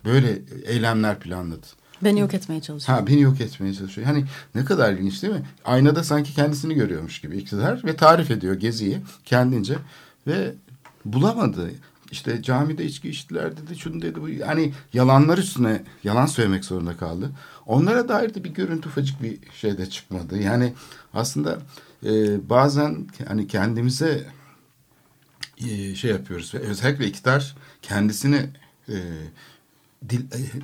böyle eylemler planladı. Beni yok etmeye çalışıyor. Ha beni yok etmeye çalışıyor. Hani ne kadar ilginç değil mi? Aynada sanki kendisini görüyormuş gibi iktidar ve tarif ediyor Gezi'yi kendince ve bulamadı. İşte camide içki içtiler dedi, şunu dedi. Bu. Yani yalanlar üstüne yalan söylemek zorunda kaldı. Onlara dair de bir görüntü ufacık bir şey de çıkmadı. Yani aslında e, bazen hani kendimize e, şey yapıyoruz ve özellikle iktidar kendisini e, dil,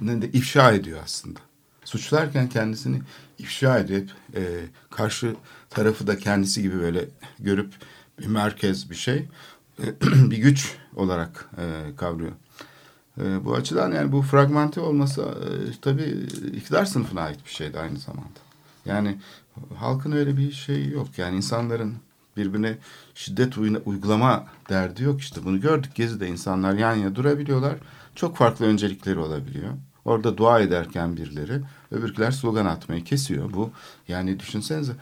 e, de, ifşa ediyor aslında. Suçlarken kendisini ifşa edip e, karşı tarafı da kendisi gibi böyle görüp bir merkez bir şey <clears throat> bir güç olarak e, kavruyor. E, bu açıdan yani bu fragmente olması e, tabii iktidar sınıfına ait bir şeydi aynı zamanda. Yani halkın öyle bir şey yok. Yani insanların birbirine şiddet uy- uygulama derdi yok işte. Bunu gördük Gezi'de insanlar yan yana durabiliyorlar. Çok farklı öncelikleri olabiliyor. Orada dua ederken birileri öbürküler slogan atmayı kesiyor. Bu yani düşünsenize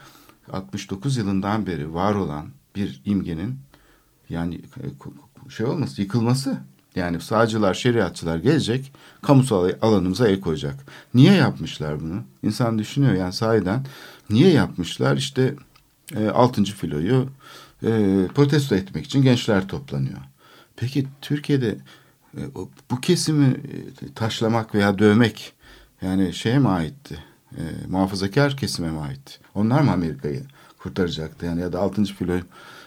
69 yılından beri var olan bir imgenin yani e, şey olması yıkılması yani sağcılar şeriatçılar gelecek kamusal alanımıza el koyacak. Niye yapmışlar bunu? İnsan düşünüyor yani sahiden niye yapmışlar? İşte e, 6. filoyu e, protesto etmek için gençler toplanıyor. Peki Türkiye'de e, bu kesimi e, taşlamak veya dövmek yani şeye mi aitti? E, muhafazakar kesime mi aitti? Onlar mı Amerika'yı kurtaracaktı? Yani ya da 6. filoyu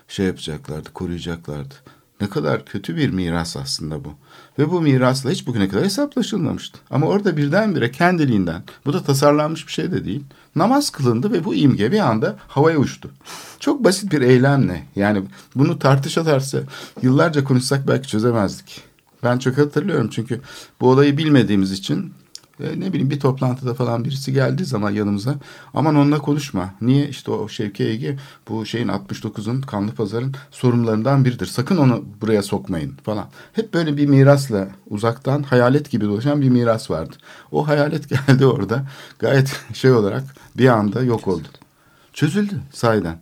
şey yapacaklardı, koruyacaklardı. Ne kadar kötü bir miras aslında bu. Ve bu mirasla hiç bugüne kadar hesaplaşılmamıştı. Ama orada birdenbire kendiliğinden, bu da tasarlanmış bir şey de değil, namaz kılındı ve bu imge bir anda havaya uçtu. Çok basit bir eylemle, yani bunu tartışa tartışa yıllarca konuşsak belki çözemezdik. Ben çok hatırlıyorum çünkü bu olayı bilmediğimiz için ne bileyim bir toplantıda falan birisi geldiği zaman yanımıza aman onunla konuşma. Niye işte o Şevki Ege bu şeyin 69'un Kanlı Pazar'ın sorumlularından biridir. Sakın onu buraya sokmayın falan. Hep böyle bir mirasla uzaktan hayalet gibi dolaşan bir miras vardı. O hayalet <laughs> geldi orada gayet şey olarak bir anda yok oldu. Çözüldü sahiden.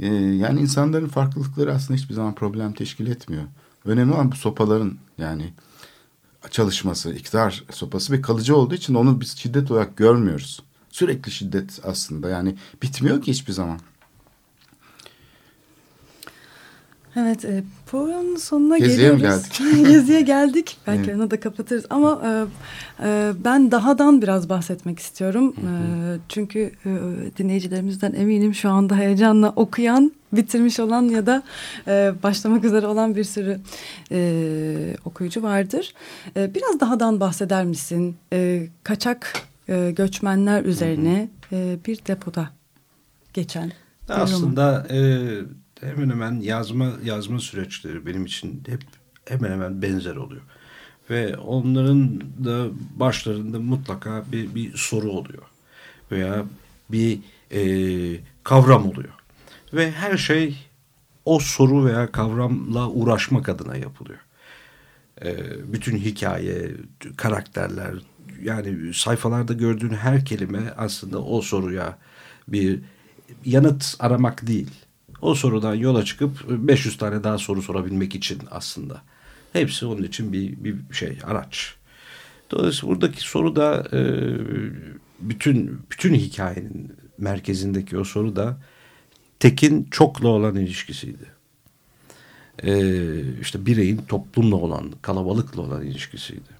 Ee, yani insanların farklılıkları aslında hiçbir zaman problem teşkil etmiyor. Önemli olan bu sopaların yani çalışması, iktidar sopası ve kalıcı olduğu için onu biz şiddet olarak görmüyoruz. Sürekli şiddet aslında yani bitmiyor ki hiçbir zaman. Evet, e, programın sonuna Geziye geliyoruz. geldik? <laughs> Geziye geldik. <laughs> Belki Evet. onu da kapatırız. Ama e, e, ben dahadan biraz bahsetmek istiyorum. E, çünkü e, dinleyicilerimizden eminim şu anda heyecanla okuyan, bitirmiş olan ya da e, başlamak üzere olan bir sürü e, okuyucu vardır. E, biraz dahadan bahseder misin? E, kaçak e, göçmenler üzerine e, bir depoda geçen. Aslında e, hemen hemen yazma yazma süreçleri benim için hep hemen hemen benzer oluyor. Ve onların da başlarında mutlaka bir, bir soru oluyor. Veya bir e, kavram oluyor. Ve her şey o soru veya kavramla uğraşmak adına yapılıyor. E, bütün hikaye, karakterler yani sayfalarda gördüğün her kelime aslında o soruya bir yanıt aramak değil. O sorudan yola çıkıp 500 tane daha soru sorabilmek için aslında. Hepsi onun için bir, bir şey, araç. Dolayısıyla buradaki soru da e, bütün bütün hikayenin merkezindeki o soru da tekin çokla olan ilişkisiydi. E, işte bireyin toplumla olan, kalabalıkla olan ilişkisiydi.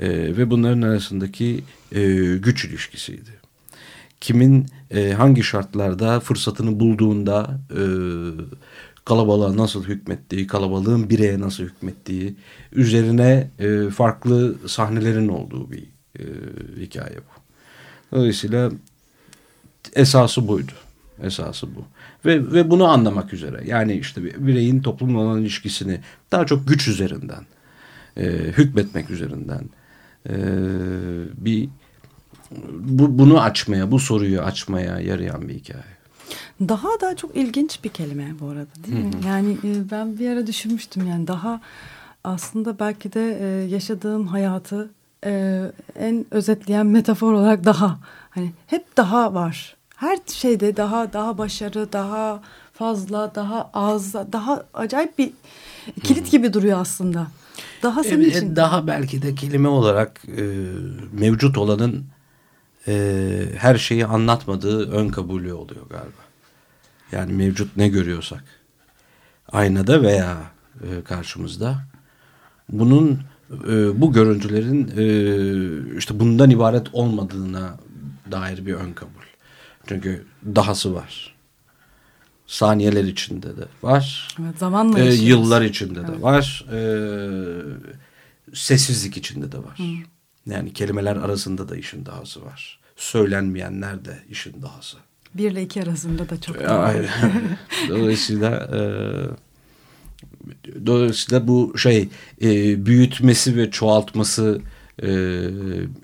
E, ve bunların arasındaki e, güç ilişkisiydi kimin e, hangi şartlarda fırsatını bulduğunda e, kalabalığa nasıl hükmettiği, kalabalığın bireye nasıl hükmettiği üzerine e, farklı sahnelerin olduğu bir e, hikaye bu. Dolayısıyla esası buydu. Esası bu. Ve, ve bunu anlamak üzere yani işte bir bireyin toplumla olan ilişkisini daha çok güç üzerinden, e, hükmetmek üzerinden e, bir bu, bunu açmaya, bu soruyu açmaya yarayan bir hikaye. Daha da çok ilginç bir kelime bu arada değil mi? Yani e, ben bir ara düşünmüştüm yani daha aslında belki de e, yaşadığım hayatı e, en özetleyen metafor olarak daha hani hep daha var. Her şeyde daha daha başarı, daha fazla, daha az, daha acayip bir kilit gibi duruyor aslında. Daha senin için. Daha belki de kelime olarak e, mevcut olanın e, her şeyi anlatmadığı ön kabulü oluyor galiba. Yani mevcut ne görüyorsak aynada veya e, karşımızda bunun e, bu görüntülerin e, işte bundan ibaret olmadığına dair bir ön kabul. Çünkü dahası var. Saniyeler içinde de var. Evet, zamanla E, yıllar içinde de Evet. var. E, sessizlik içinde de var. Yani kelimeler arasında da işin dahası var. Söylenmeyenler de işin dahası. Bir ile iki arasında da çok. Aynen. <laughs> dolayısıyla e, dolayısıyla bu şey e, büyütmesi ve çoğaltması e,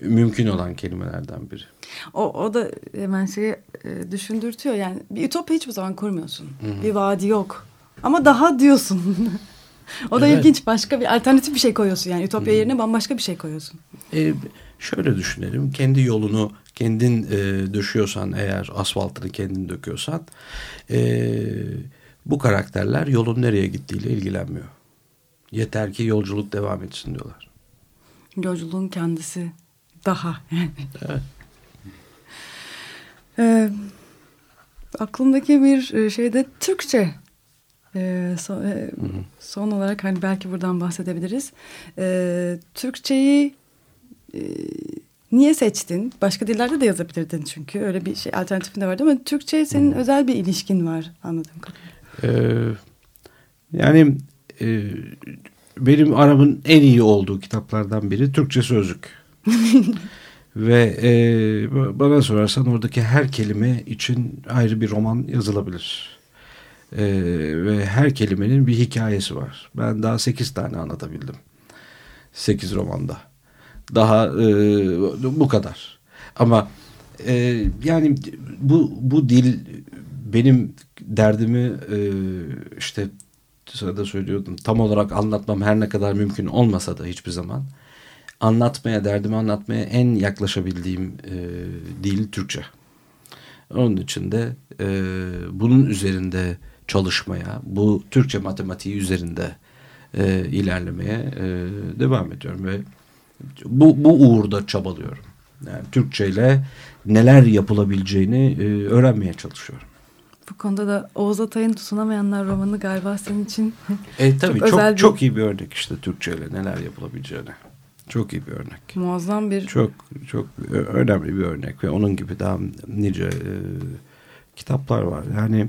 mümkün olan kelimelerden biri. O, o da hemen şeyi e, düşündürtüyor yani bir ütopya hiçbir zaman kurmuyorsun. Bir vaadi yok. Ama daha diyorsun. <laughs> o da Evet. ilginç. Başka bir alternatif bir şey koyuyorsun yani. Ütopya yerine bambaşka bir şey koyuyorsun. E, şöyle düşünelim. Kendi yolunu kendin e, döşüyorsan eğer asfaltını kendin döküyorsan e, bu karakterler yolun nereye gittiğiyle ilgilenmiyor. Yeter ki yolculuk devam etsin diyorlar. Yolculuğun kendisi daha. Evet. Ee, aklımdaki bir e, şeyde Türkçe. Ee, son, e, son olarak hani belki buradan bahsedebiliriz. Ee, Türkçeyi e, niye seçtin? Başka dillerde de yazabilirdin çünkü. Öyle bir şey alternatifin de vardı ama Türkçe senin özel bir ilişkin var anladığım kadarıyla. Ee, yani e, benim aramın en iyi olduğu kitaplardan biri Türkçe Sözlük. <laughs> Ve e, bana sorarsan oradaki her kelime için ayrı bir roman yazılabilir. E, ve her kelimenin bir hikayesi var. Ben daha sekiz tane anlatabildim. Sekiz romanda. Daha e, bu kadar. Ama e, yani bu, bu dil benim derdimi e, işte sırada söylüyordum tam olarak anlatmam her ne kadar mümkün olmasa da hiçbir zaman anlatmaya, derdimi anlatmaya en yaklaşabildiğim e, dil Türkçe. Onun için de e, bunun üzerinde çalışmaya, bu Türkçe matematiği üzerinde e, ilerlemeye e, devam ediyorum ve bu, bu uğurda çabalıyorum. Yani Türkçe ile neler yapılabileceğini e, öğrenmeye çalışıyorum. Bu konuda da Oğuz Atay'ın Tutunamayanlar romanı galiba senin için e, tabii <laughs> çok, çok, bir... çok iyi bir örnek işte Türkçe ile neler yapılabileceğine. Çok iyi bir örnek. Muazzam bir... Çok çok önemli bir örnek ve onun gibi daha nice e, kitaplar var. Yani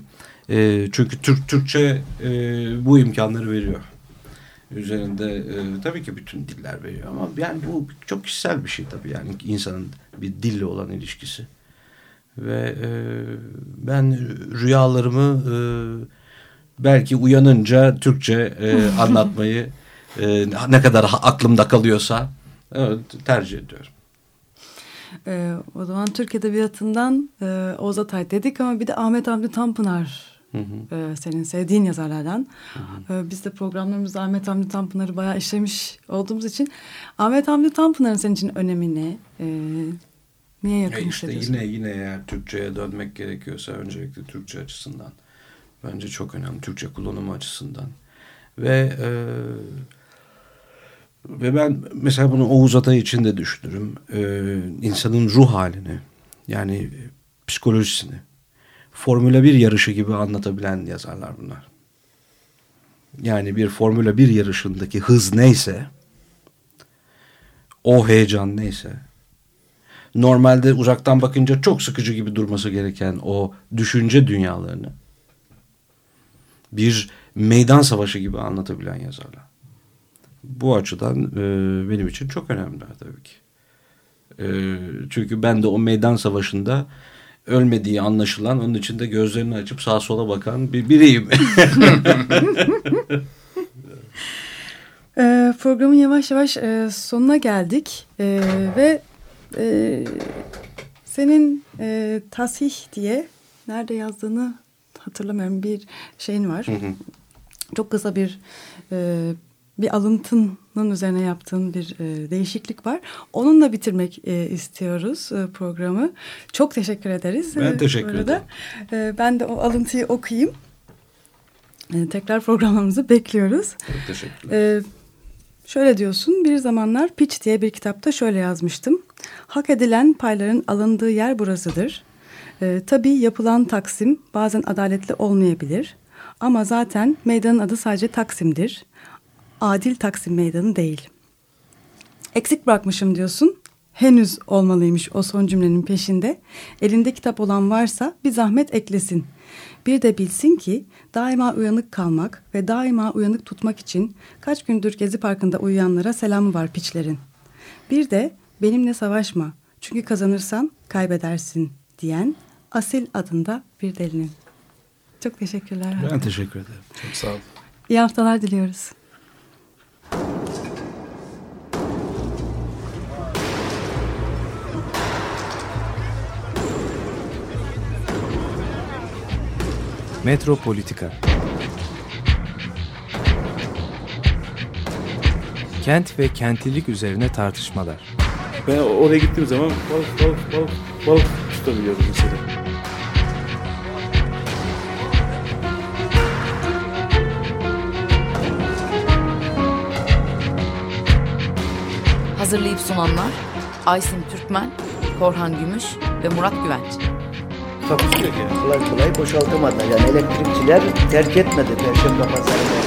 e, çünkü Türk Türkçe e, bu imkanları veriyor. Üzerinde e, tabii ki bütün diller veriyor ama yani bu çok kişisel bir şey tabii yani insanın bir dille olan ilişkisi. Ve e, ben rüyalarımı e, belki uyanınca Türkçe e, <laughs> anlatmayı e, ne kadar aklımda kalıyorsa evet, tercih ediyorum. E, o zaman Türk Edebiyatı'ndan e, Oğuz Atay dedik ama bir de Ahmet Hamdi Tanpınar Hı hı. E, senin sevdiğin yazarlardan. Hı hı. E, biz de programlarımızda Ahmet Hamdi Tanpınar'ı bayağı işlemiş olduğumuz için Ahmet Hamdi Tanpınar'ın senin için önemini e, niye yakın e işte Yine yine eğer Türkçe'ye dönmek gerekiyorsa öncelikle Türkçe açısından. Bence çok önemli. Türkçe kullanımı açısından. Ve e, ve ben mesela bunu Oğuz Atay için de düşünürüm. Ee, insanın ruh halini yani psikolojisini Formula 1 yarışı gibi anlatabilen yazarlar bunlar. Yani bir Formula 1 yarışındaki hız neyse o heyecan neyse normalde uzaktan bakınca çok sıkıcı gibi durması gereken o düşünce dünyalarını bir meydan savaşı gibi anlatabilen yazarlar bu açıdan e, benim için çok önemli tabii ki. E, çünkü ben de o meydan savaşında ölmediği anlaşılan onun için de gözlerini açıp sağa sola bakan bir biriyim. <laughs> e, programın yavaş yavaş e, sonuna geldik e, ve e, senin e, tasih diye nerede yazdığını hatırlamıyorum bir şeyin var. Hı hı. Çok kısa bir e, bir alıntının üzerine yaptığın bir e, değişiklik var. Onunla bitirmek e, istiyoruz e, programı. Çok teşekkür ederiz. Ben e, teşekkür ederim. E, ben de o alıntıyı okuyayım. E, tekrar programımızı bekliyoruz. Çok teşekkürler. E, şöyle diyorsun, bir zamanlar Piç diye bir kitapta şöyle yazmıştım. Hak edilen payların alındığı yer burasıdır. E, tabii yapılan taksim bazen adaletli olmayabilir. Ama zaten meydanın adı sadece Taksim'dir adil Taksim Meydanı değil. Eksik bırakmışım diyorsun. Henüz olmalıymış o son cümlenin peşinde. Elinde kitap olan varsa bir zahmet eklesin. Bir de bilsin ki daima uyanık kalmak ve daima uyanık tutmak için kaç gündür Gezi Parkı'nda uyuyanlara selamı var piçlerin. Bir de benimle savaşma çünkü kazanırsan kaybedersin diyen Asil adında bir delinin. Çok teşekkürler. Ben teşekkür ederim. Çok sağ olun. İyi haftalar diliyoruz. Metropolitika Kent ve kentlilik üzerine tartışmalar. Ben oraya gittiğim zaman balık balık balık balık tutabiliyordum mesela. Hazırlayıp sunanlar Aysin Türkmen, Korhan Gümüş ve Murat Güvenç takusuyor ki. Kolay kolay boşaltamadılar. Yani elektrikçiler terk etmedi Perşembe Pazarı'nı.